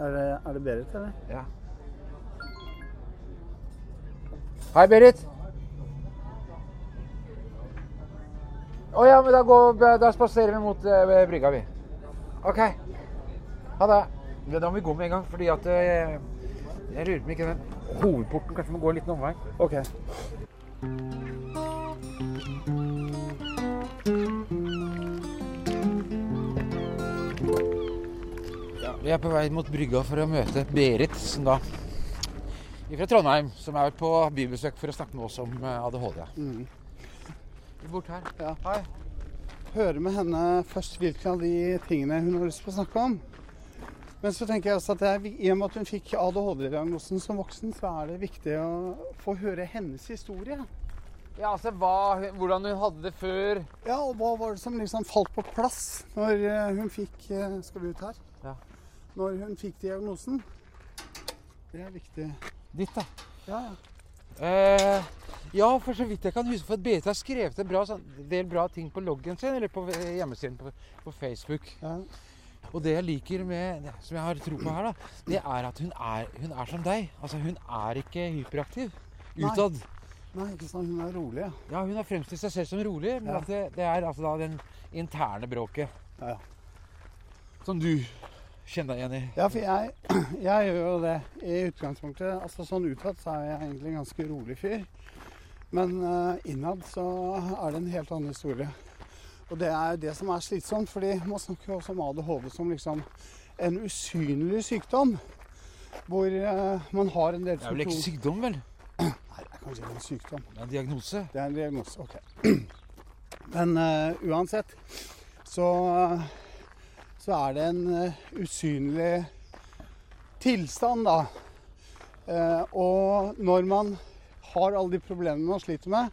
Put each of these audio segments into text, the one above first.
Er det, er det Berit, eller? Ja. Hei, Berit. Å ja, men da, går, da spaserer vi mot uh, brygga, vi. OK. Ha det. Ja, Da må vi gå med en gang, fordi at uh, Jeg lurer på om ikke den hovedporten kanskje må gå en liten omvei. OK. Vi er på vei mot brygga for å møte Berit, som da fra Trondheim, som er på bybesøk for å snakke med oss om eh, ADHD. Mm. Bort her. Ja. Hei. Høre med henne først hvilke av de tingene hun har lyst til å snakke om. Men så tenker jeg også at er, i og med at hun fikk ADHD-diagnosen som voksen, så er det viktig å få høre hennes historie. Ja, altså hva, hvordan hun hadde det før. Ja, og hva var det som liksom falt på plass når eh, hun fikk eh, Skal vi ut her? Ja. Når hun fikk diagnosen. Det er viktig. Ditt, da. Ja, ja. Eh, ja, for så vidt jeg kan huske, for BT har skrevet en bra, sånn, del bra ting på loggen sin, eller på eh, hjemmesiden på, på Facebook. ja. Og det jeg liker med, som jeg har tro på her, da, det er at hun er, hun er som deg. Altså, hun er ikke hyperaktiv utad. Nei, ikke sant. Hun er rolig, ja. Ja, hun har fremstilt seg selv som rolig, men Ja. det, det er altså da den interne bråket Ja. som du kjenner deg igjen i. Ja, for jeg, jeg gjør jo det i utgangspunktet. Altså Sånn utad så er jeg egentlig en ganske rolig fyr. Men uh, innad så er det en helt annen historie. Og det er det som er slitsomt, fordi man snakker jo også om ADHD som liksom en usynlig sykdom. Hvor uh, man har en del Det er vel ikke sykdom, vel? Nei, det er kanskje ikke en sykdom. Det er en diagnose. Det er en diagnose. Ok. Men uh, uansett så, så er det en eh, usynlig tilstand, da. Eh, og når man har alle de problemene man sliter med,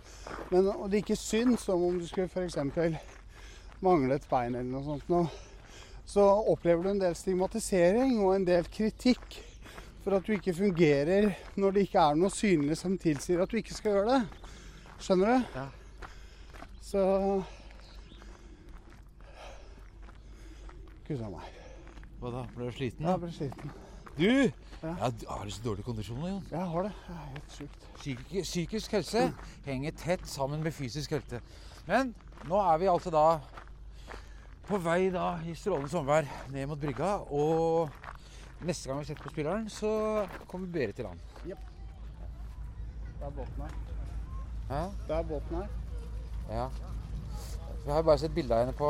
men og det ikke syns som om du skulle f.eks. mangle et bein eller noe sånt noe, så opplever du en del stigmatisering og en del kritikk for at du ikke fungerer når det ikke er noe synlig som tilsier at du ikke skal gjøre det. Skjønner du? Ja. Så Gud meg. Hva da? Ble du sliten? Jeg ble sliten. Du! Ja. Ja, du har du så dårlig kondisjon, Jon? Jeg har det. Det er helt sjukt. Psyk psykisk helse henger tett sammen med fysisk helse. Men nå er vi altså da på vei da i strålende sommervær ned mot brygga. Og neste gang vi setter på spilleren, så kommer Berit til land. Det er båten her. Hæ? Det er båten her. Ja. Vi har bare sett bilde av henne på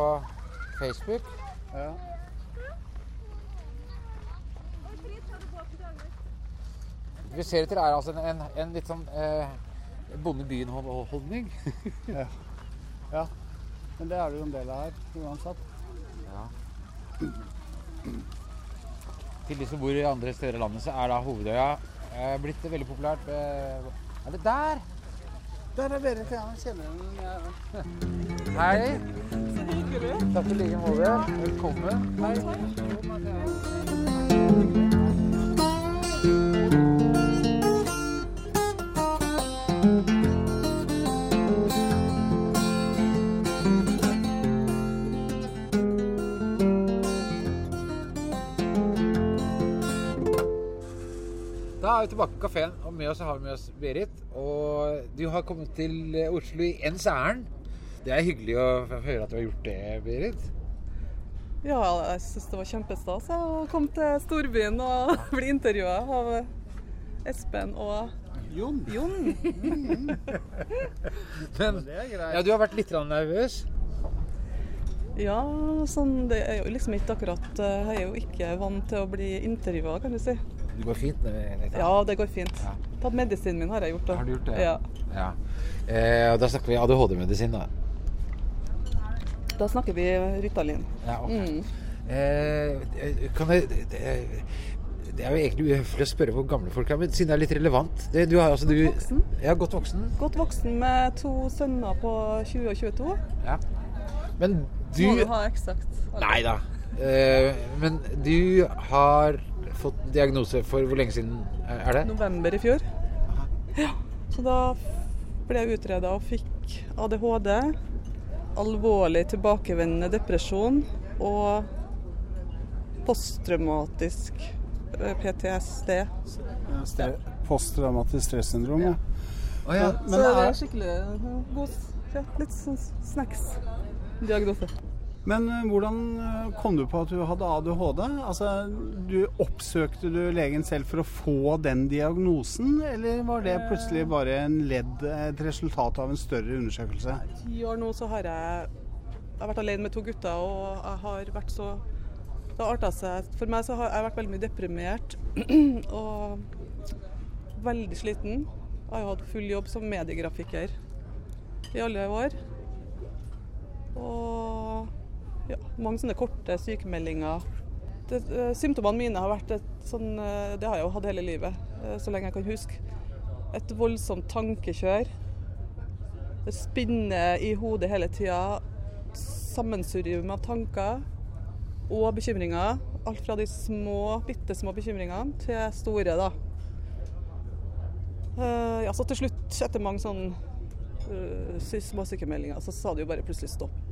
Facebook. Ja. Vi ser etter er altså en, en, en litt sånn eh, bonde byen-holdning. ja. Men det er det jo en del av her, uansett. Ja. Til de som bor i andre steder i landet, så er da Hovedøya eh, blitt veldig populært. Er det der? Der er Berit. Ja, jeg kjenner henne. Hei. Takk i like måte. Velkommen. Hei. Er vi tilbake på kafeen, og med oss har vi med oss Berit. Og du har kommet til eh, Oslo i ens ærend. Det er hyggelig å høre at du har gjort det, Berit. Ja, jeg syns det var kjempestas å komme til storbyen og bli intervjua av Espen og Jon. Jon. Men Det er ja, du har vært litt nervøs. Ja, sånn Det er jo liksom ikke akkurat eh, Jeg er jo ikke vant til å bli intervjua, kan du si. Det går fint? med? Ja, det går fint. Ja. Tatt medisinen min har jeg gjort. da. Har du gjort det? Ja. ja. Eh, da snakker vi ADHD-medisin, da. Da snakker vi Ritalin. Ja, okay. Mm. Eh, kan jeg det, er jo egentlig uhøflig å spørre hvor gamle folk er, men siden det er litt relevant det, Du har altså du, Voksen. Ja, godt voksen. Godt voksen med to sønner på 20 og 22. Ja. Men du Må du ha eksakt? Nei da. Eh, men du har fått diagnose for hvor lenge siden er det? November i fjor. Ja, så da ble jeg utreda og fikk ADHD, alvorlig tilbakevendende depresjon og posttraumatisk eh, PTSD. Ja, Posttraumatisk stressyndrom. Ja. Oh, ja. Men så det er- er skikkelig eh, god ja, litt sånn snacks-diagnose. Men eh, hvordan eh, kom du på at du hadde ADHD? Altså, du Oppsøkte du legen selv for å få den diagnosen, eller var det plutselig bare en ledd, et resultat av en større undersøkelse? ti år nå så har jeg, jeg har vært alene med to gutter, og jeg har vært så Det har arta seg. For meg så har jeg vært veldig mye deprimert og veldig sliten. Jeg har jo hatt full jobb som mediegrafiker i alle år. Og ja, mange sånne korte sykemeldinger. Det, eh, symptomene mine har vært et sånn eh, Det har jeg jo hatt hele livet, eh, så lenge jeg kan huske. Et voldsomt tankekjør. Det spinner i hodet hele tida. Sammensurium av tanker og bekymringer. Alt fra de små, bitte små bekymringene til store, da. Uh, ja, så til slutt, etter mange sånne uh, små sykemeldinger, så sa det jo bare plutselig stopp.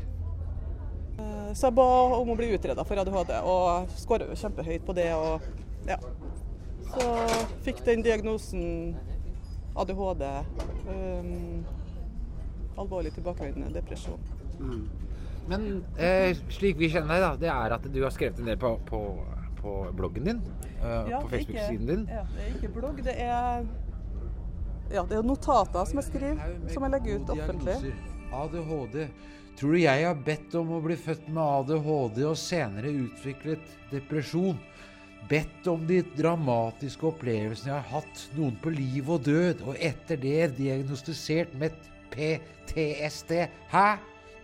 Eh, så jeg ba om å bli utreda for ADHD, og skåra jo kjempehøyt på det. Og, ja. Så fikk den diagnosen ADHD. Um, alvorlig tilbakevendende depresjon. Men eh, slik vi kjenner deg, da, det er at du har skrevet en del på, på, på bloggen din. eh, på Facebook-siden din. Ja, det er ikke blogg, det er ja, det er notater som jeg skriver, som jeg legger ut offentlig. ADHD. Tror du jeg har bedt om å bli født med ADHD og senere utviklet depresjon? Bedt om de dramatiske opplevelsene jeg har hatt, noen på liv og død, og etter det diagnostisert med PTSD? Hæ?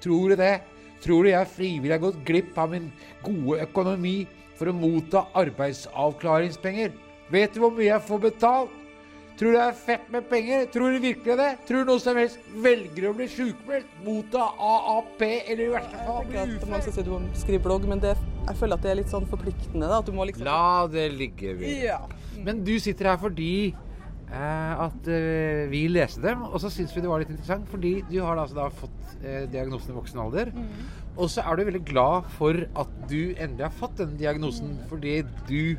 Tror du det? Tror du jeg frivillig har gått glipp av min gode økonomi for å motta arbeidsavklaringspenger? Vet du hvor mye jeg får betalt? Tror du det er fett med penger? Tror du virkelig det? Tror du noen som helst velger å bli sjukmeldt? Motta AAP, eller i verste fall bli at ufør? Man skal si du må skrive blogg, men det, jeg føler at det er litt sånn forpliktende. da, at du må liksom... La det ligge, vi. Ja. Men du sitter her fordi eh, at eh, vi leste dem, og så syns vi det var litt interessant. Fordi du har altså da fått eh, diagnosen i voksen alder. Og så er du veldig glad for at du endelig har fått denne diagnosen. Fordi du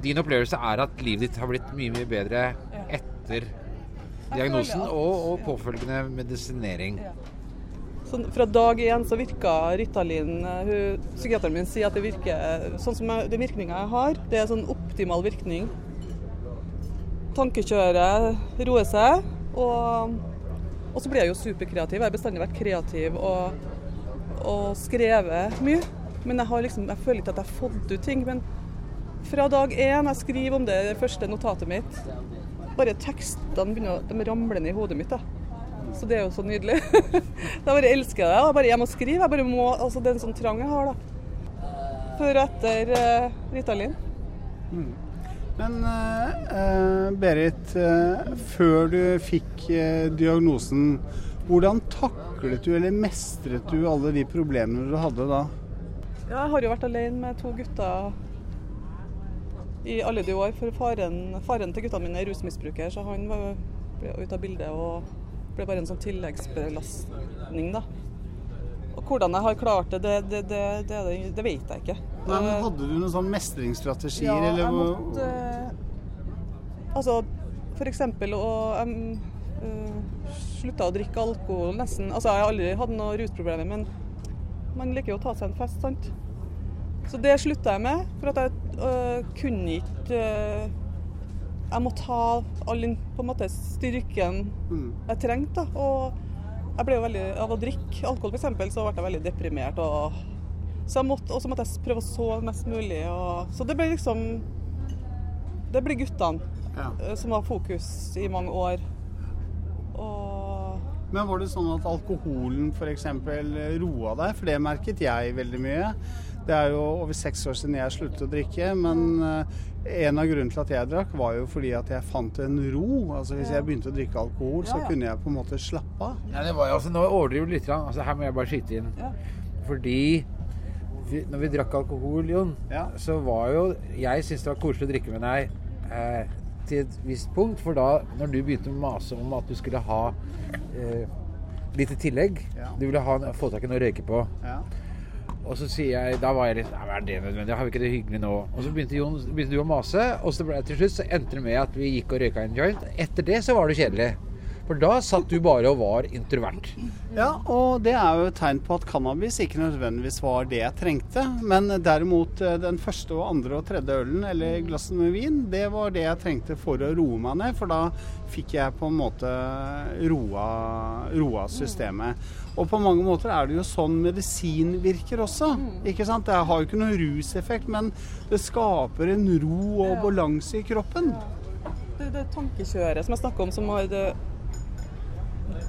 Din opplevelse er at livet ditt har blitt mye, mye bedre etter diagnosen og, og påfølgende medisinering. Sånn, fra dag én så virka Ritalin eh, hun, Psykiateren min sier at det virker sånn som jeg, den virkninga jeg har, det er sånn optimal virkning. Tankekjøret roer seg, og, og så blir jeg jo superkreativ. Jeg har bestandig vært kreativ og, og skrevet mye. Men jeg, har liksom, jeg føler ikke at jeg har fått ut ting. Men fra dag én, jeg skriver om det, det første notatet mitt, bare tekstene begynner de ramler ned i hodet mitt. da. Så det er jo så nydelig. jeg bare elsker det. Jeg, bare, jeg må skrive. Jeg bare må, altså Det er en sånn trang jeg har, da. Før og etter uh, Ritalin. Men eh, eh, Berit, uh, før du fikk eh, diagnosen, hvordan taklet du eller mestret du alle de problemene du hadde da? Ja, jeg har jo vært alene med to gutter i alle de år. For faren, faren til guttene mine er rusmisbruker, så han var, ble ute av bildet og ble bare en sånn tilleggsbelastning, da. Og hvordan jeg har klart det, det, det, det, det, vet jeg ikke. Men Eh, hadde du noen sånn mestringsstrategier? Ja, eller jeg måtte, måtte Altså, for eksempel å um, uh, slutta å drikke alkohol nesten. Altså, jeg har aldri hatt noe rusproblemer, men man liker jo å ta seg en fest, sant. Så det slutta jeg med, for at jeg øh, kunne ikke øh, Jeg måtte ha all den på en måte styrken Mm. jeg trengte. da. Og jeg ble jo veldig, av å drikke alkohol f.eks., så ble jeg veldig deprimert. Og så måtte, også måtte jeg prøve å sove mest mulig. Og, så det ble liksom Det ble guttene Ja. øh, som var fokus i mange år. Og Men var det sånn at alkoholen f.eks. roa deg? For det merket jeg veldig mye. Det er jo over seks år siden jeg sluttet å drikke, men eh, en av grunnene til at jeg drakk, var jo fordi at jeg fant en ro. Altså Hvis jeg begynte å drikke alkohol, så kunne jeg på en måte slappe av. Ja, det var jo altså, Nå overdriver du litt. Altså, her må jeg bare skyte inn. Fordi vi, når vi drakk alkohol, Jon, Ja. så var jo Jeg syntes det var koselig å drikke med deg eh, til et visst punkt. For da, når du begynte å mase om at du skulle ha eh, litt i tillegg Ja. Du ville ha, få tak i noe å røyke på. Ja. Og så sier jeg Da var jeg litt er det nødvendig? Har vi ikke det hyggelig nå? Og så begynte, Jon, begynte du å mase, og så ble til slutt så endte det med at vi gikk og røyka en joint. Etter det så var det kjedelig. For da satt du bare og var introvert. Ja, og det er jo et tegn på at cannabis ikke nødvendigvis var det jeg trengte. Men derimot eh, den første og andre og tredje ølen, eller glasset med vin, det var det jeg trengte for å roe meg ned. For da fikk jeg på en måte roa, roa systemet. Og på mange måter er det jo sånn medisin virker også. ikke sant? Det har jo ikke noen ruseffekt, men det skaper en ro og balanse i kroppen. Det, det tankekjøret som jeg snakker om, som har det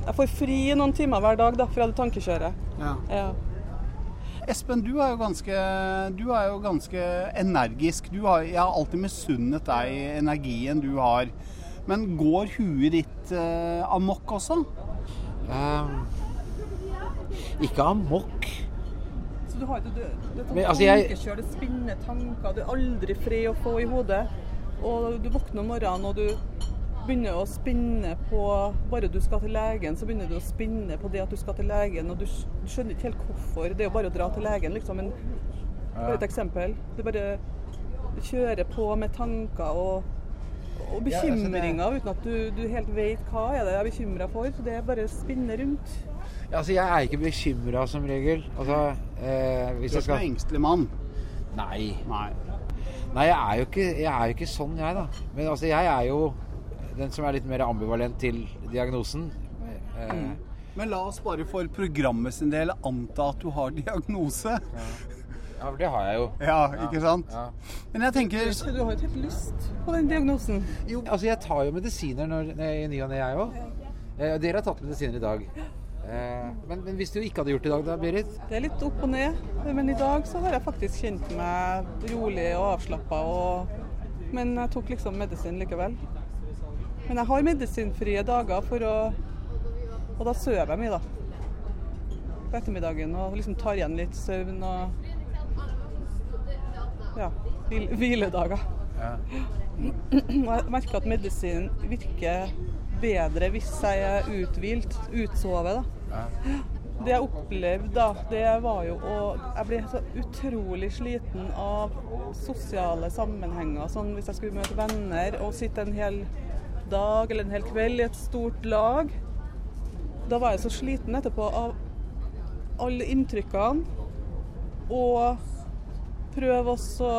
Jeg får fri noen timer hver dag da, fra det tankekjøret. Ja. Ja. Espen, du er jo ganske, du er jo ganske energisk. Du har, jeg har alltid misunnet deg energien du har. Men går huet ditt eh, amok også? Um, ikke amok. Så du har ikke det, tankekjøret, altså, jeg- det spinner tanker, du er aldri fred å få i hodet. Og du våkner om morgenen og du begynner å spinne på Bare du skal til legen, så begynner du å spinne på det at du skal til legen, og du, skjønner ikke helt hvorfor. Det er jo bare å dra til legen, liksom. Men bare et eksempel. Du bare kjører på med tanker og, og Ja, altså, det- bekymringer uten at du, du helt vet hva er det jeg er bekymra for. Så Det er bare å spinne rundt. Ja, Altså, jeg er ikke bekymra som regel. Altså, eh, hvis Du er ikke skal en engstelig mann. Nei. Nei. Nei, jeg er jo ikke, jeg er jo ikke sånn, jeg, da. Men altså, jeg er jo den som er litt mer ambivalent til diagnosen. Eh, Men la oss bare for programmet sin del anta at du har diagnose. Ja, for det har jeg jo. Ja, ikke sant? Ja. Men jeg tenker Du har jo ikke helt lyst på den diagnosen. Jo, altså jeg tar jo medisiner når, i ny og ne, jeg òg. Eh, dere har tatt medisiner i dag. Eh, men, men hvis du ikke hadde gjort det i dag, da, Berit? Det er litt opp og ned, men i dag så har jeg faktisk kjent meg rolig og avslappa. Og... Men jeg tok liksom medisin likevel. Men jeg har medisinfrie dager for å Og da sover jeg mye, da. På ettermiddagen og liksom tar igjen litt søvn og Ja. Hvil hviledager. Ja. Jeg merker at medisin virker bedre hvis jeg er uthvilt, utsovet. da. Ja. Det jeg opplevde da, det var jo å Jeg ble så utrolig sliten av sosiale sammenhenger. Sånn hvis jeg skulle møte venner og sitte en hel dag eller en hel kveld i et stort lag. Da var jeg så sliten etterpå av alle inntrykkene. Og prøve også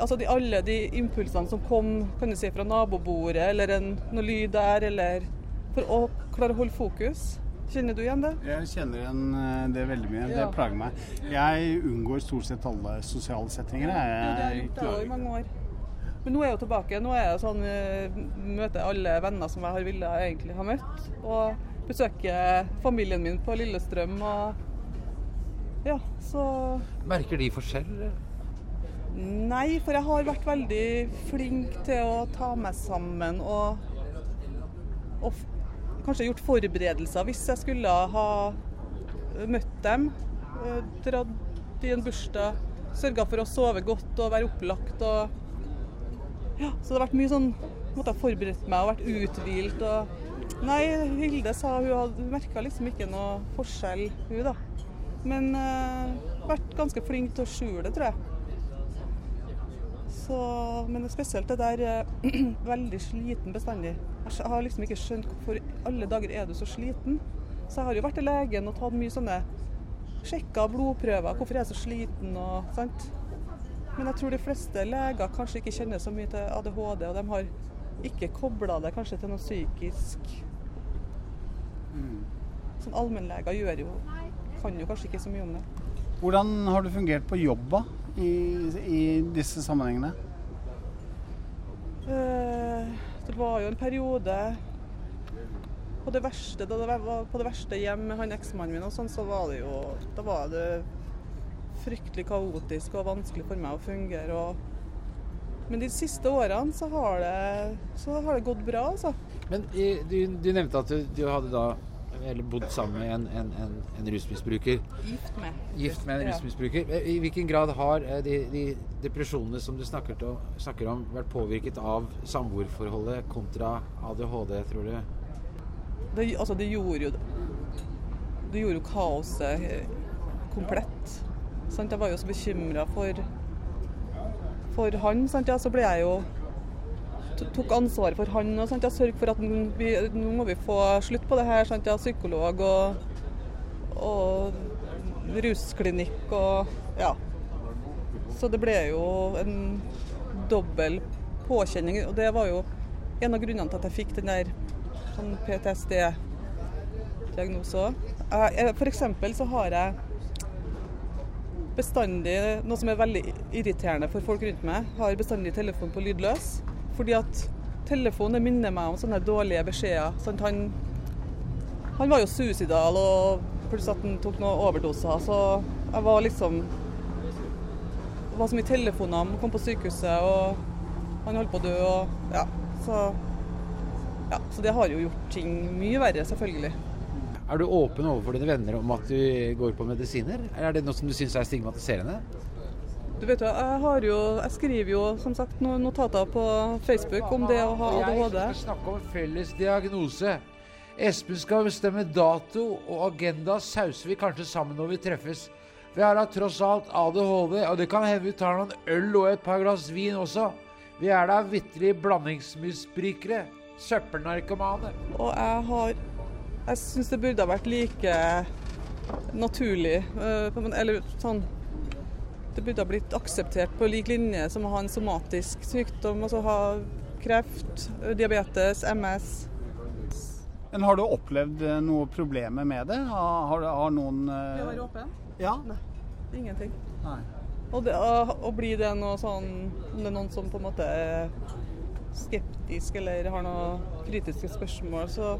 Altså de, alle de impulsene som kom kan du si, fra nabobordet, eller en, noe lyd der, eller For å klare å holde fokus. Kjenner du igjen det? Jeg kjenner igjen eh, det veldig mye. Det plager meg. Jeg unngår stort sett alle sosiale settinger. Ja, det har jeg Jeg gjort det i mange år. Men nå er jeg jo tilbake. Nå er jeg sånn eh, møter alle venner som jeg har ville egentlig ha møtt. Og besøker familien min på Lillestrøm og Ja, så Merker de forskjell? Nei, for jeg har vært veldig flink til å ta meg sammen og, og kanskje gjort forberedelser hvis jeg skulle ha møtt dem. eh, Dratt i en bursdag, sørga for å sove godt og være opplagt. Og, ja, så det har vært mye sånn måtte ha forberedt meg og vært uthvilt. Og, nei, Hilde sa hun hadde merka liksom ikke noe forskjell, hun da. Men uh, vært ganske flink til å skjule det, tror jeg. Så, men spesielt det der uh, veldig sliten bestandig. Jeg har liksom ikke skjønt hvorfor alle dager er du så sliten. Så jeg har jo vært til legen og tatt mye sånne Sjekka blodprøver. Hvorfor er jeg så sliten og sant. Men jeg tror de fleste leger kanskje ikke kjenner så mye til ADHD, og de har ikke kobla det kanskje til noe psykisk. Sånn allmennleger gjør jo kan jo kanskje ikke så mye om det. Hvordan har du fungert på jobb i, i disse sammenhengene? Eh, Det var jo en periode på det verste, da det var på det verste hjem med han eksmannen min og sånn, så var det jo Da var det fryktelig kaotisk og vanskelig for meg å fungere. Og, men de siste årene så har det, så har det gått bra, altså. Men du, du nevnte at du, du hadde da eller bodd sammen med en, en, en, en rusmisbruker. Gift med. Gift med en Ja. rusmisbruker. I hvilken grad har eh, de, de depresjonene som du snakker, til, snakker om, vært påvirket av samboerforholdet kontra ADHD, tror du? Det, altså, det gjorde jo det gjorde jo kaoset eh, komplett. Sant? Jeg var jo så bekymra for, for han. Sant? Ja, så ble jeg jo tok ansvaret for han og sant? Ja, sørg for at vi, nå må vi få slutt på det her. Sant? Ja, psykolog og, og rusklinikk og ja. Så det ble jo en dobbel påkjenning. Og det var jo en av grunnene til at jeg fikk den der sånn PTSD-diagnose F.eks. Så har jeg bestandig, noe som er veldig irriterende for folk rundt meg, har bestandig telefonen på lydløs. Fordi at telefonen minner meg om sånne dårlige beskjeder. Sånn, Han, han var jo suicidal og plutselig at han tok noen overdoser. Så jeg var liksom Det var så mye telefoner. Han kom på sykehuset, og han holdt på å dø. Og, ja, så, ja, så det har jo gjort ting mye verre, selvfølgelig. Er du åpen overfor dine venner om at du går på medisiner? Eller er det noe som du syns er stigmatiserende? Du vet jo, jeg, har jo, jeg skriver jo som sagt noen notater på Facebook om det å ha ADHD. Jeg skal snakke om felles diagnose. Espen skal bestemme dato, og agenda sauser vi kanskje sammen når vi treffes. Vi har da tross alt ADHD, og det kan hende vi tar noen øl og et par glass vin også. Vi er da vitterlig blandingsmisbrukere. Søppelnarkomane. Og jeg har Jeg syns det burde ha vært like naturlig. på en- Eller sånn Det burde ha blitt akseptert på lik linje som å ha en somatisk sykdom. Altså ha kreft, diabetes, MS. Men har du opplevd eh, noe problemer med det? Har, har, har noen eh, åpen? Ja? Ingenting. Nei. Og, det, og, og blir det noe sånn Om det er noen som på en måte er skeptisk eller har noen kritiske spørsmål, så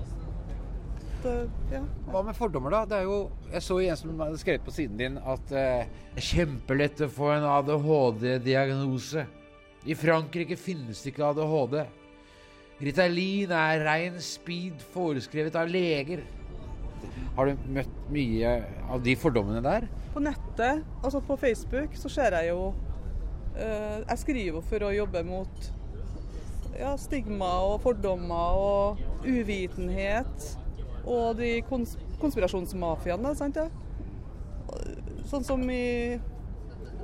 det, ja. Hva med fordommer, da? Det er jo, jeg så en som hadde skrevet på siden din at eh, kjempelett å få en ADHD-diagnose. I Frankrike finnes det ikke ADHD. Ritalin er rein speed foreskrevet av leger. Har du møtt mye av de fordommene der? På nettet, altså på Facebook, så ser jeg jo eh, Jeg skriver for å jobbe mot ja, stigma og fordommer og uvitenhet. Og de kons konspirasjonsmafiaene, sant ja. Sånn som i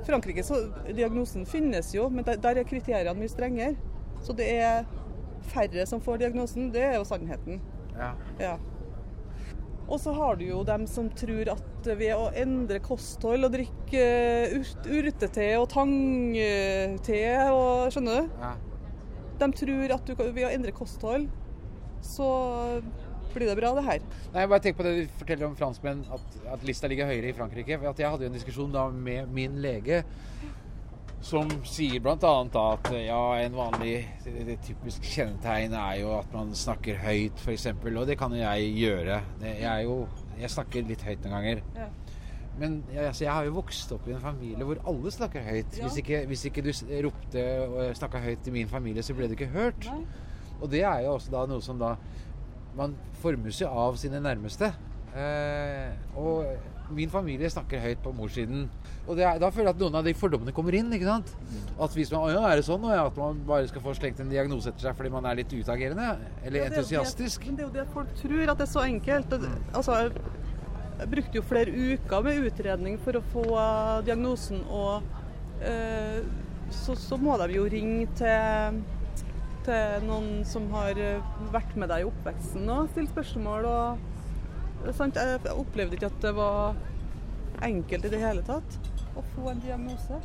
Frankrike, så diagnosen finnes jo, men der, der er kriteriene mye strengere. Så det er færre som får diagnosen. Det er jo sannheten. Ja. Ja. Og så har du jo dem som tror at ved å endre kosthold og drikke urt, urtete og tangte og Skjønner du? ja. De tror at du, ved å endre kosthold, så blir det bra, det her. Nei, jeg bare tenk på det du forteller om franskmenn, at, at lista ligger høyere i Frankrike. For at jeg hadde jo en diskusjon da med min lege som sier bl.a. at ja, en vanlig det, det typisk kjennetegn er jo at man snakker høyt, f.eks. Og det kan jo jeg gjøre. Det, jeg, er jo, jeg snakker litt høyt noen ganger. Ja. Men jeg, altså, jeg har jo vokst opp i en familie hvor alle snakker høyt. Ja. Hvis, ikke, hvis ikke du ropte og snakka høyt i min familie, så ble du ikke hørt. Nei. Og det er jo også da noe som da Man formes jo av sine nærmeste. Eh, og min familie snakker høyt på morssiden. Og det er, da føler jeg at noen av de fordommene kommer inn. ikke sant? At hvis man, ja, er det sånn, og ja, at man bare skal få slengt en diagnose etter seg fordi man er litt utagerende? Eller Ja, det entusiastisk? Det, men det er jo det folk tror, at det er så enkelt. Det, altså, jeg brukte jo flere uker med utredning for å få diagnosen, og eh, så, så må de jo ringe til, til noen som har eh, vært med deg i oppveksten og stilt spørsmål. Og, sant? Jeg, opplevde ikke at det var enkelt i det hele tatt å få en diagnose.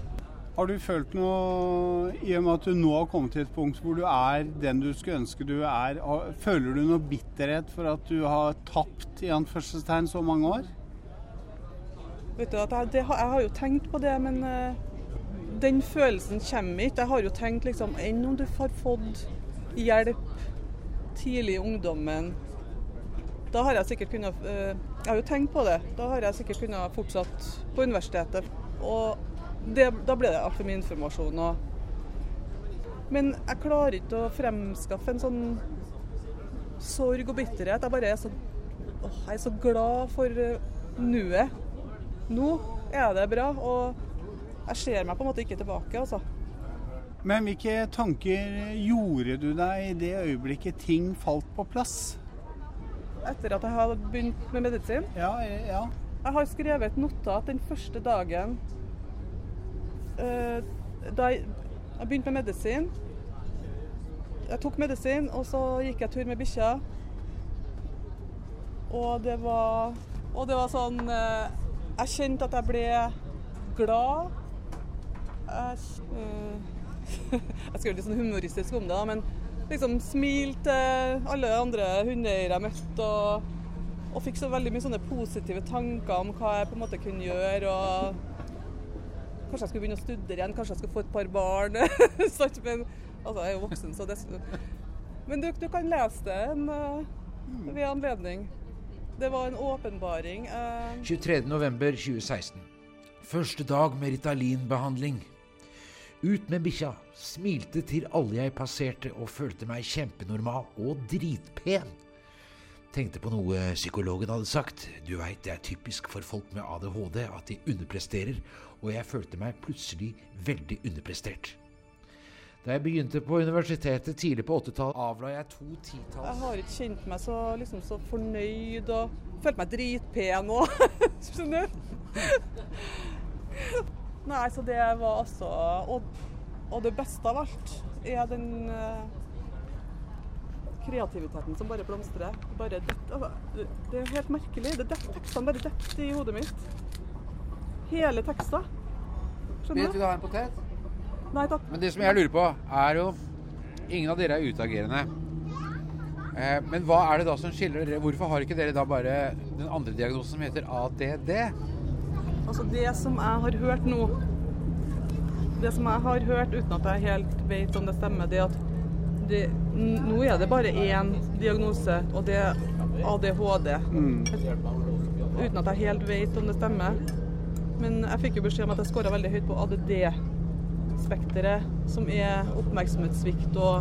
Har du følt noe, i og med at du nå har kommet til et punkt hvor du er den du skulle ønske du er, føler du noe bitterhet for at du har tapt i anførselstegn så mange år? Vet du, at jeg, det, har- jeg har jo tenkt på det, men eh, den følelsen kommer ikke. Jeg har jo tenkt liksom Enn om du har fått hjelp tidlig i ungdommen? Da har jeg sikkert kunnet eh, Jeg har jo tenkt på det. Da har jeg sikkert kunnet fortsatt på universitetet. Og det, da ble det altfor mye informasjon. Og, men jeg klarer ikke å fremskaffe en sånn sorg og bitterhet. Jeg bare er så, åh, jeg er så glad for eh, nuet. Nå er det bra, og jeg ser meg på en måte ikke tilbake, altså. Men hvilke tanker gjorde du deg i det øyeblikket ting falt på plass? etter at jeg hadde begynt med medisin. Ja, ja. Jeg har skrevet et notat den første dagen eh, da jeg, jeg begynte med medisin. Jeg tok medisin, og så gikk jeg tur med bikkja. Og det var Og det var sånn eh, Jeg kjente at jeg ble glad. Jeg, skal skrev litt sånn humoristisk om det, da, men liksom smil til alle andre hundeeiere jeg møtte. og og fikk så veldig mye sånne positive tanker om hva jeg på en måte kunne gjøre. og Kanskje jeg skulle begynne å studere igjen, kanskje jeg skulle få et par barn. Men altså, jeg er jo voksen, så det Men du, du kan lese det en, uh, ved anledning. Det var en åpenbaring. Uh, 23.11.2016. Første dag med Ritalin-behandling. Ut med bikkja, smilte til alle jeg passerte og følte meg kjempenormal og dritpen. Tenkte på noe psykologen hadde sagt. Du veit, det er typisk for folk med ADHD at de underpresterer, og jeg følte meg plutselig veldig underprestert. Da jeg begynte på universitetet tidlig på 80-tallet, avla jeg to titalls Jeg har ikke kjent meg så, liksom, så fornøyd og følt meg dritpen òg. Skjønner du? Nei, så det var altså og, og det beste av alt er den uh, kreativiteten som bare blomstrer. Bare det, altså, det er helt merkelig. Det det, Tekstene bare detter i hodet mitt. Hele tekster. Skjønner Vet vi du? hva en potet? Nei takk. Men det som jeg lurer på, er jo Ingen av dere er utagerende. Eh, men hva er det da som skiller dere? Hvorfor har ikke dere da bare den andre diagnosen som heter ADD? Altså det som jeg har hørt nå Det som jeg har hørt uten at jeg helt vet om det stemmer, det er at det, nå er det bare én diagnose, og det er ADHD. Uten at jeg helt vet om det stemmer. Men jeg fikk jo beskjed om at jeg skåra veldig høyt på ADD-spekteret, som er oppmerksomhetssvikt og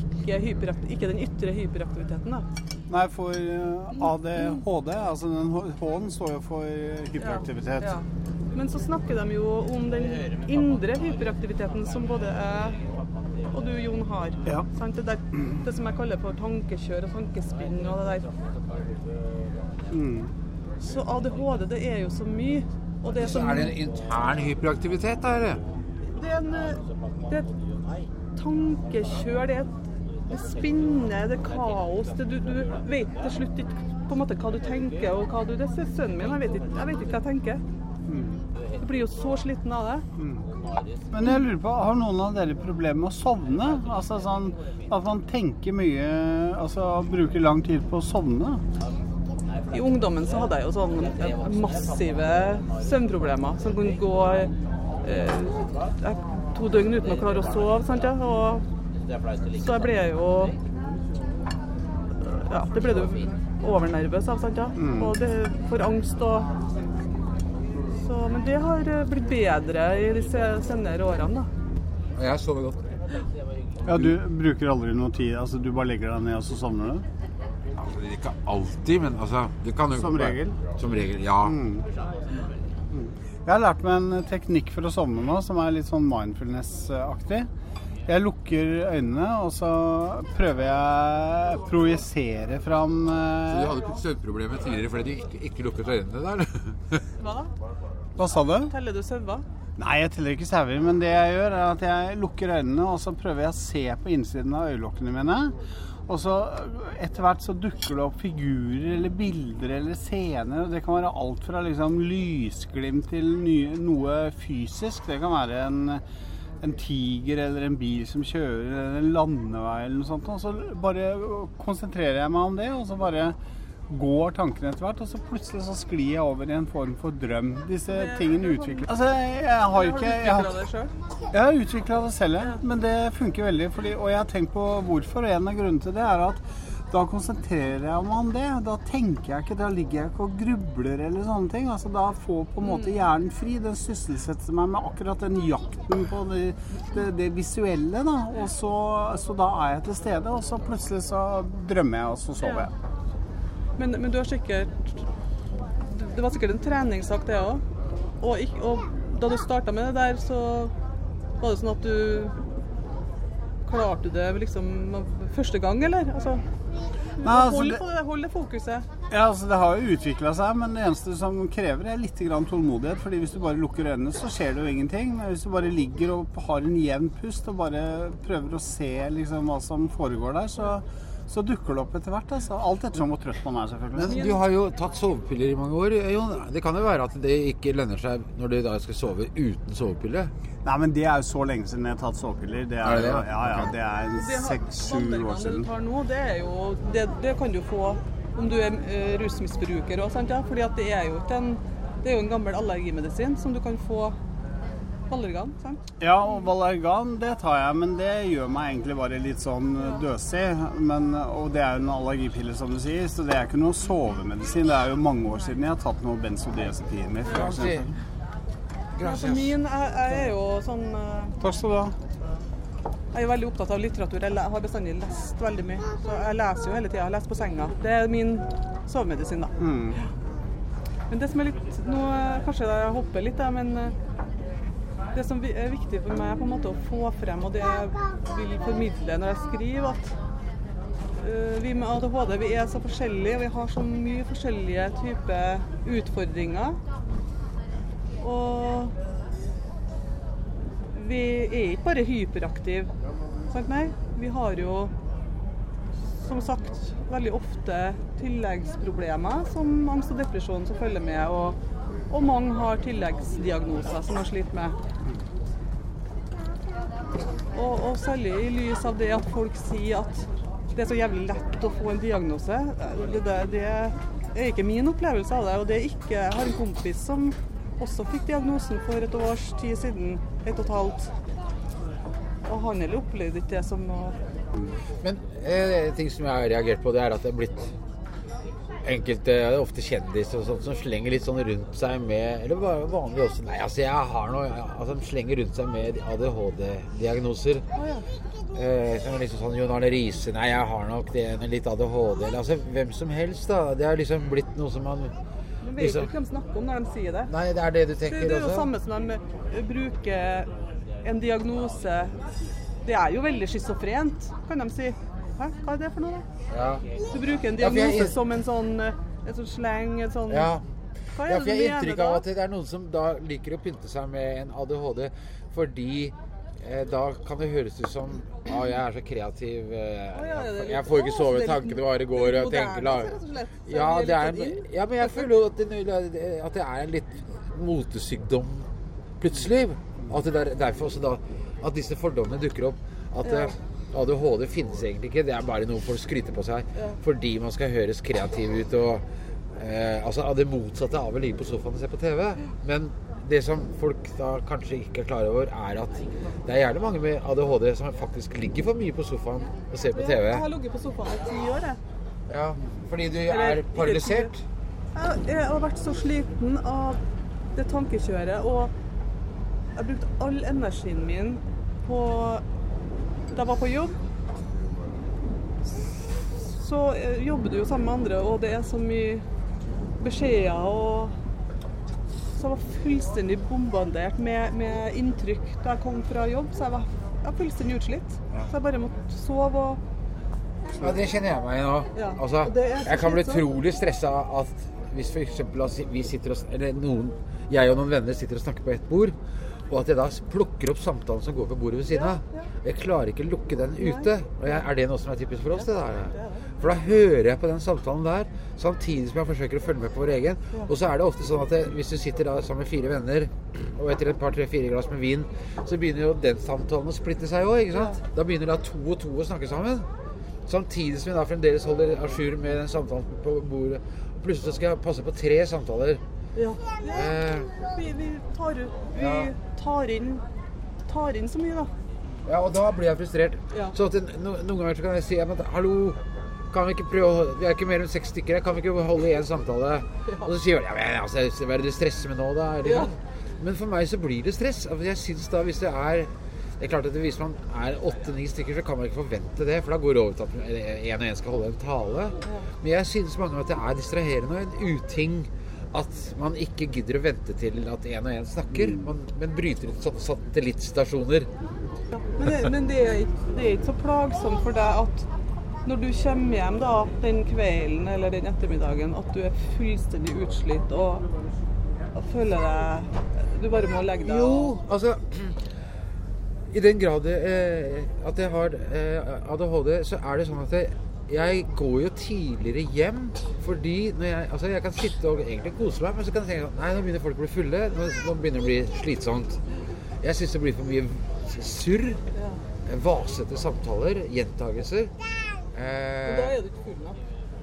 ikke, ikke den ytre hyperaktiviteten. da. Nei, for eh, ADHD, altså den H-en står jo for eh, hyperaktivitet. Ja, ja. Men så snakker de jo om den indre hyperaktiviteten som både jeg og du, Jon, har. Ja. Sant? Det, der, det som jeg kaller for tankekjør og tankespinn og det der. Mm. Så ADHD, det er jo så mye. Og det er så Så er det en intern hyperaktivitet, da? eller? det er en eh, det er tankekjør, det er et det er spinne, det er kaos. Det, du, du vet til slutt ikke på en måte hva du tenker og hva du Det er sønnen min, jeg vet ikke, jeg vet ikke hva jeg tenker. Du blir jo så sliten av det. Men jeg lurer på, har noen av dere problemer med å sovne? Altså sånn at man tenker mye, altså bruker lang tid på å sovne? I ungdommen så hadde jeg jo sånn eh, massive søvnproblemer som kunne gå eh, to døgn uten å klare å sove. Sant, ja? og, så jeg ble jo Ja, det ble du overnervøs av, sant, ja? og det får angst og så, Men det har eh, blitt bedre i de senere årene, da. Jeg sover godt. Ja, du bruker aldri noe tid, altså du bare legger deg ned og så sovner du? Altså, ikke alltid, men altså det kan jo Som regel? Som regel, ja. Jeg har lært meg en teknikk for å sovne nå, som er litt sånn mindfulness-aktig. Jeg lukker øynene, og så prøver jeg å projisere fram Så eh, du hadde ikke søvnproblemer tidligere fordi du ikke, ikke lukket øynene der? Hva da? Hva sa du? Teller du sauer? Nei, jeg teller ikke sauer, men det jeg gjør, er at jeg lukker øynene, og så prøver jeg å se på innsiden av øyelokkene mine. Og så etter hvert så dukker det opp figurer eller bilder eller scener. og Det kan være alt fra liksom lysglimt til nye, noe fysisk. Det kan være en, en tiger eller en bil som kjører, eller en landevei eller noe sånt. Og så bare konsentrerer jeg meg om det, og så bare går tankene etter hvert, og så plutselig så sklir jeg over i en form for drøm. Disse tingene utvikler Altså, jeg har ikke jeg har, jeg har utvikla det selv, men det funker veldig. Fordi, og jeg har tenkt på hvorfor. og En av grunnene til det er at da konsentrerer jeg meg om det. Da tenker jeg ikke, da ligger jeg ikke og grubler eller sånne ting. Altså Da får på en måte hjernen fri. Den sysselsetter meg med akkurat den jakten på det, det, det visuelle. da. Og så, så da er jeg til stede, og så plutselig så drømmer jeg, og så sover jeg. Men, men du har sikkert Det var sikkert en treningssak, det òg. Og, og da du starta med det der, så var det sånn at du Klarte du det liksom første gang, eller? Altså, Nei, altså, hold, det- hold det fokuset. Ja, altså Det har jo utvikla seg, men det eneste som krever, er litt grann tålmodighet. fordi hvis du bare lukker øynene, så skjer det jo ingenting. Men hvis du bare ligger og har en jevn pust og bare prøver å se liksom hva som foregår der, så, så dukker det opp etter hvert. altså. Alt ettersom hvor trøtt man er, selvfølgelig. Men du har jo tatt sovepiller i mange år, Jon. Det kan jo være at det ikke lønner seg når du da skal sove uten sovepille? Nei, men det er jo så lenge siden jeg har tatt sovepiller. Det Er er det, ja? ja, det er seks-sju år det siden. du tar nå, det er jo Det, det kan du få om du er eh, rusmisbruker òg, sant? Ja? Fordi at det er jo ikke en Det er jo en gammel allergimedisin som du kan få Allergan, sant? Ja, og Valergan det tar jeg, men det gjør meg egentlig bare litt sånn døsig. Men, og det er jo en allergipille, som du sier, så det er ikke noe sovemedisin. Det er jo mange år siden jeg har tatt noe benzodiazepiner. for Ja, for min jeg, jeg er jo sånn eh, Takk skal du ha. Jeg er veldig opptatt av litteratur. Jeg har bestandig lest veldig mye. Så jeg leser jo hele tida. Lest på senga. Det er min sovemedisin, da. Mm. Men det som er litt Nå eh, kanskje jeg hopper litt, da, men eh, det som er viktig for meg på en måte å få frem, og det jeg vil formidle når jeg skriver, at eh, vi med ADHD vi er så forskjellige, og vi har så mye forskjellige typer utfordringer. Og vi er ikke bare hyperaktive, sant nei? Vi har jo som sagt veldig ofte tilleggsproblemer som angst og depresjon som følger med, og, og mange har tilleggsdiagnoser som har slitt med. Og, og særlig i lys av det at folk sier at det er så jævlig lett å få en diagnose. Det, det, det er ikke min opplevelse av det. Og det er ikke Jeg har en kompis som også fikk diagnosen for et års tid siden. Et og et halvt. Og han heller opplevde ikke det som noe Men eh, en ting som jeg har reagert på, det er at det er blitt enkelte, det ofte kjendiser og sånt, som slenger litt sånn rundt seg med Eller bare vanlig også. Nei, altså jeg har noe altså, De slenger rundt seg med ADHD-diagnoser. Eh, som liksom sånn Jon Arne Riise Nei, jeg har nok det litt ADHD. Eller altså hvem som helst, da. Det har liksom blitt noe som man Man vet liksom, ikke hvem de snakker om når de sier det. Nei, det er det du tenker også. det er jo også? samme som de eh, bruker en diagnose Det er jo veldig schizofrent, kan de si. Hæ? Hva er det for noe, da? Ja. Du bruker en Ja, jeg- som en sånn, eh, en sånn sleng, et sånn Ja. Hva Ja, er for det jeg du har inntrykk av at det er noen som da liker å pynte seg med en ADHD fordi eh, da kan det høres ut som Å, jeg er så kreativ. Eh, ja, er litt- jeg får ikke sove, tankene bare går. Og tenker la... Ja, det er ja, men jeg føler jo at det, at det er en litt motesykdom plutselig. At det er derfor også da at disse fordommene dukker opp. At Ja. ADHD finnes egentlig ikke. Det er bare noe folk skryter på seg Ja. fordi man skal høres kreativ ut og eh, Altså det motsatte av å ligge på sofaen og se på TV. Men det som folk da kanskje ikke er klar over, er at det er gjerne mange med ADHD som faktisk ligger for mye på sofaen og ser på TV. Jeg har ligget på sofaen i ti år, jeg. Ja, fordi du Eller er paralysert. Jeg, jeg har vært så sliten av det tankekjøret, og jeg har brukt all energien min på Da var på jobb. Så eh, jobber du jo sammen med andre, og det er så mye beskjeder og Så jeg var fullstendig bombardert med, med inntrykk da jeg kom fra jobb, så jeg var, jeg var fullstendig utslitt. Så jeg bare måtte sove og Ja, det kjenner jeg meg i nå. Ja, Altså, jeg kan bli utrolig stressa at hvis altså, vi sitter og, eller noen, jeg og noen venner sitter og snakker på ett bord, og at jeg da plukker opp samtalen som går på bordet ved siden av. Jeg klarer ikke å lukke den ute. Og jeg, er det noe som er typisk for oss? det der? er. For da hører jeg på den samtalen der, samtidig som jeg forsøker å følge med på vår egen. Og så er det ofte sånn at jeg, hvis du sitter da sammen med fire venner, og etter et par, tre, fire glass med vin, så begynner jo den samtalen å splitte seg òg, ikke sant? Da begynner da to og to å snakke sammen. Samtidig som vi da fremdeles holder a jour med den samtalen på bordet. Plutselig så skal jeg passe på tre samtaler. Ja. Eh, Vi, vi, tar, vi tar, inn, tar inn så mye, da. ja, og da blir jeg frustrert. Så at no, noen ganger så kan jeg si at hallo, kan vi ikke prøve Vi er ikke mer enn seks stykker her, kan vi ikke holde én samtale? Og så sier de ja, men altså, hva er det du stresser med nå, da? Ja. Men for meg så blir det stress. Altså, Jeg syns da hvis det er det er klart at Hvis man er åtte-ni stykker, så kan man ikke forvente det. For da går det over til at én og én skal holde en tale. Men jeg synes mange ganger at det er distraherende og en uting at man ikke gidder å vente til at én og én snakker, man, men bryter ut sånne satellittstasjoner. Men, det, men det, er ikke, det er ikke så plagsomt for deg at Når du kommer hjem da, den kvelden eller den ettermiddagen, at du er fullstendig utslitt og, og føler deg Du bare må legge deg Jo, altså I den grad eh, at jeg har eh, ADHD, så er det sånn at jeg, jeg går jo tidligere hjem fordi når jeg Altså, jeg kan sitte og egentlig kose meg, men så kan jeg tenke Nei, nå begynner folk å bli fulle. Nå, nå begynner det å bli slitsomt. Jeg syns det blir for mye surr. Vasete samtaler. Gjentagelser. Og da Eh, er du ikke full nok.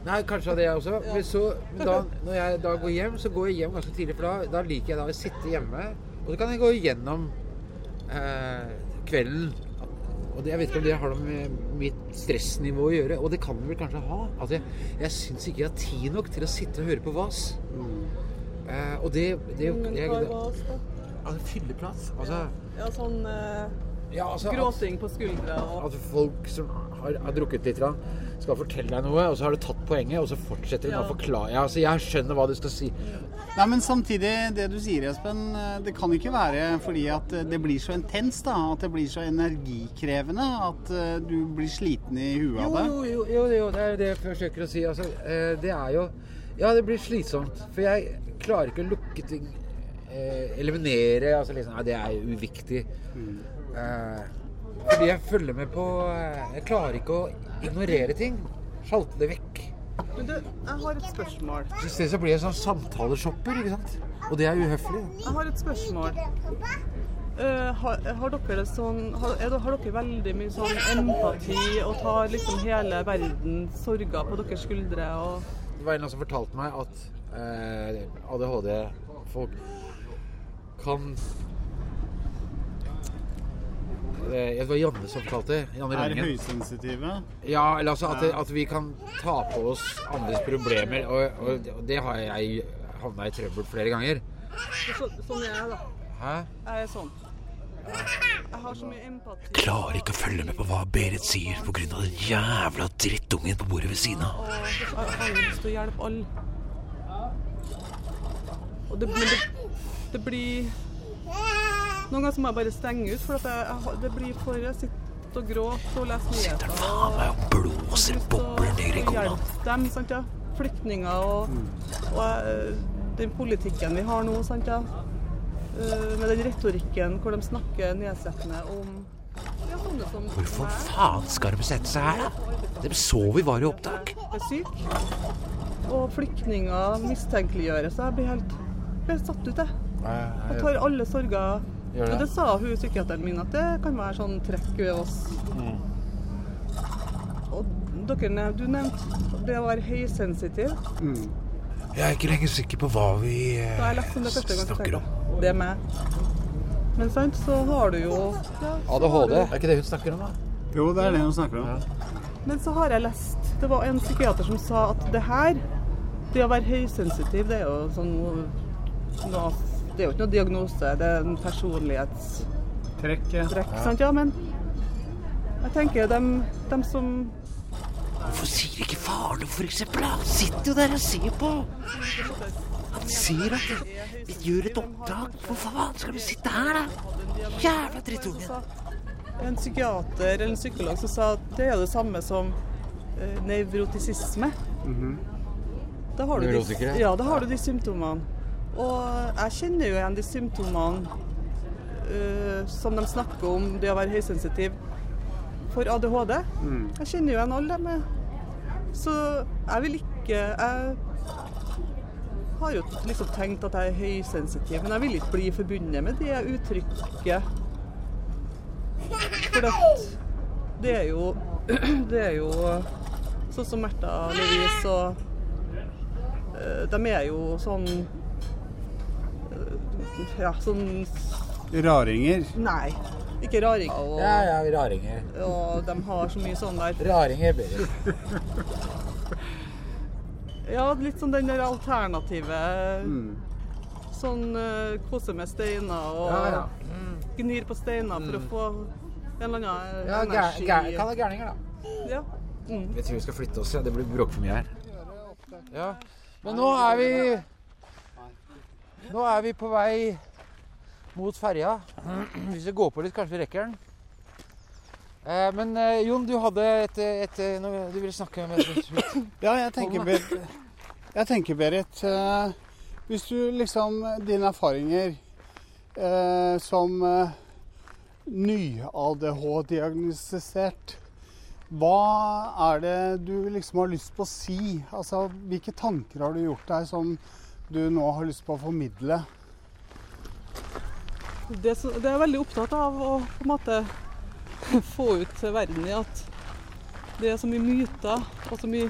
Nei, kanskje hadde det jeg også. Men så, da, når jeg da går hjem, så går jeg hjem ganske tidlig. For da, da liker jeg da å sitte hjemme. Og så kan jeg gå igjennom eh, kvelden. Og det, jeg vet ikke om det har noe med mitt stressnivå å gjøre. Og det kan det vel kanskje ha. Altså, jeg, jeg syns ikke jeg har tid nok til å sitte og høre på vas. Eh, og det, det, jeg, hva det, var altså, Fylleplass. Altså, Ja, sånn eh, ja, altså gråting på skuldra og at folk som har, har drukket litt, grann, skal fortelle deg noe, og så har du tatt poenget, og så fortsetter hun Ja. å forklare. Ja, altså, jeg skjønner hva du skal si. Nei, men samtidig, det du sier, Espen, eh, det kan ikke være fordi at eh, det blir så intenst, da. At det blir så energikrevende at eh, du blir sliten i huet Jo, av det. jo, jo, jo, jo, det er jo det jeg forsøker å si. Altså, det er jo Ja, det blir slitsomt. For jeg klarer ikke å lukke ting eh, Eliminere altså liksom, Nei, det er jo uviktig. Eh, fordi jeg følger med på eh, Jeg klarer ikke å ignorere ting. Sjalte det vekk. Men du, jeg har et spørsmål. I stedet så blir jeg sånn samtaleshopper, ikke sant. Og det er uhøflig. Jeg har et spørsmål. Uh, har, har, dere sånn, har, er, har dere veldig mye sånn empati og tar liksom hele verdens sorger på deres skuldre? Og, Det var en som fortalte meg at uh, ADHD-folk kan eh, Det var Janne som fortalte. Janne Er høysensitive. Ja, eller altså at, at vi kan ta på oss andres problemer. Og, og, og det har jeg havna i trøbbel flere ganger. så, sånn er jeg, da. Hæ? Jeg er sånn. Jeg har så mye empati. Klarer ikke å følge med på hva Berit sier pga. den jævla drittungen på bordet ved siden av. Jeg har lyst til å hjelpe alle. Og det, men det, det blir Noen ganger må jeg bare stenge ut, for at jeg, jeg, det blir for Jeg sitter og gråter og leser Sitter faen meg og blåser bobler ned i cola. hjelpe dem, sant ja. Flyktninger og, og eh, den politikken vi har nå, sant ja. Eh, Med den retorikken hvor de snakker nedsettende om ja, som Hvorfor faen skal de sette seg her, da? De så vi var i opptak. er syk. Og flyktninger mistenkeliggjøres. Jeg blir helt blir satt ut, jeg. Jeg tar alle sorger. Gjør det? Men det sa hun psykiateren min, at det kan være sånn trekk ved oss. Og dere, du nevnte det å være høysensitiv. Jeg er ikke lenger sikker på hva vi snakker om. det er meg. Men sant, så har du jo ja, ADHD. Du... Er ikke det hun snakker om, da? Jo, det er det hun snakker om. Ja. Men så har jeg lest Det var en psykiater som sa at det her, det å være høysensitiv, det er jo sånn noe Det er jo ikke noe diagnose, det er en personlighetstrekk, Trekk. sant? Ja, men jeg tenker dem, dem som Hvorfor sier ikke faren noe, da? Han sitter jo der og ser på. Han sier at vi gjør et opptak. Hvor faen skal vi sitte her, da? Jævla drittunge. en psykiater eller en psykolog som sa at det er det samme som nevrotisisme. Mm -hmm. Da har du de, ja, da har du de symptomene. Og jeg kjenner jo igjen de symptomene uh, som de snakker om det å være høysensitiv for ADHD. Jeg kjenner jo igjen alle dem. Så jeg vil ikke Jeg har jo liksom tenkt at jeg er høysensitiv, men jeg vil ikke bli forbundet med det uttrykket. For det er jo Det er jo sånn som Märtha Louise og eh, De er jo sånn Ja, sånn Raringer. Nei, ikke raringer. Og, Ja, ja, raringer. og de har så mye sånn der Raringer, Berit. Ja, litt sånn den der alternative Mm. Sånn uh, kose med steiner og Ja, ja. gnir på steiner for å få en eller annen Ja, energi. Kall det gærninger, da. Ja. Mm. Jeg tror vi skal flytte oss. Ja. Det blir bråk for mye her. Ja, Men nå er vi Nå er vi på vei mot ferja. Hvis vi går på litt, kanskje vi rekker den. Eh, men eh, Jon, du hadde et, et, noe du ville snakke om. Ja, jeg tenker, Berit, jeg tenker, Berit eh, Hvis du liksom Dine erfaringer eh, som eh, ny-ADH-diagnostisert Hva er det du liksom har lyst på å si? Altså, Hvilke tanker har du gjort deg som du nå har lyst på å formidle? Det, som- det er veldig opptatt av å på en måte få ut til verden i at det er så mye myter og så mye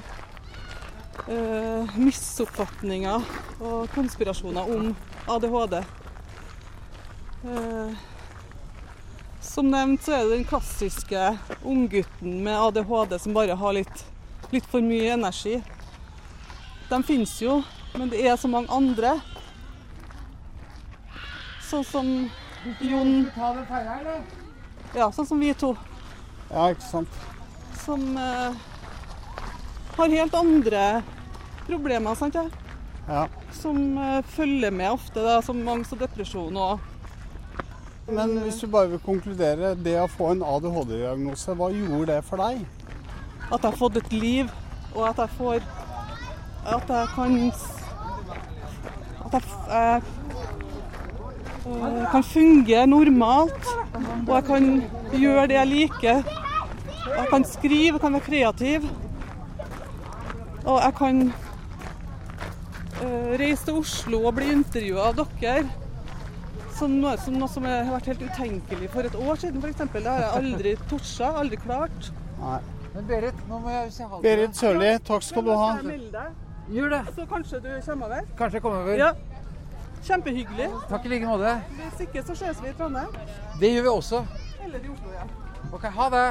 eh, misoppfatninger og konspirasjoner om ADHD. Eh, som nevnt så er det den klassiske unggutten med ADHD som bare har litt, litt for mye energi. De finnes jo, men det er så mange andre. Sånn som Jon Ja, sånn som vi to. Ja, ikke sant? Som eh, har helt andre problemer, sant? jeg? Ja. Som eh, følger med ofte, da, som angst og depresjon og Men hvis du bare vil konkludere, det å få en ADHD-diagnose, hva gjorde det for deg? at jeg har fått et liv, og at jeg får At jeg kan At jeg, f- eh, kan fungere normalt. Og jeg kan gjøre det jeg liker. Jeg kan skrive, jeg kan være kreativ. Og jeg kan eh, reise til Oslo og bli intervjua av dere. Som noe, som noe som har vært helt utenkelig for et år siden, f.eks. Det har jeg aldri torsa, aldri klart. Nei. Men Berit, nå må jeg si ha det. Berit Sørli, takk skal du ha. Gjør det. så kanskje du kommer over? Kanskje jeg kommer over. Ja. Kjempehyggelig. Takk i like måte. Hvis ikke så ses vi i Trondheim. Det gjør vi også. Eller i Oslo ja. Ok, ha det.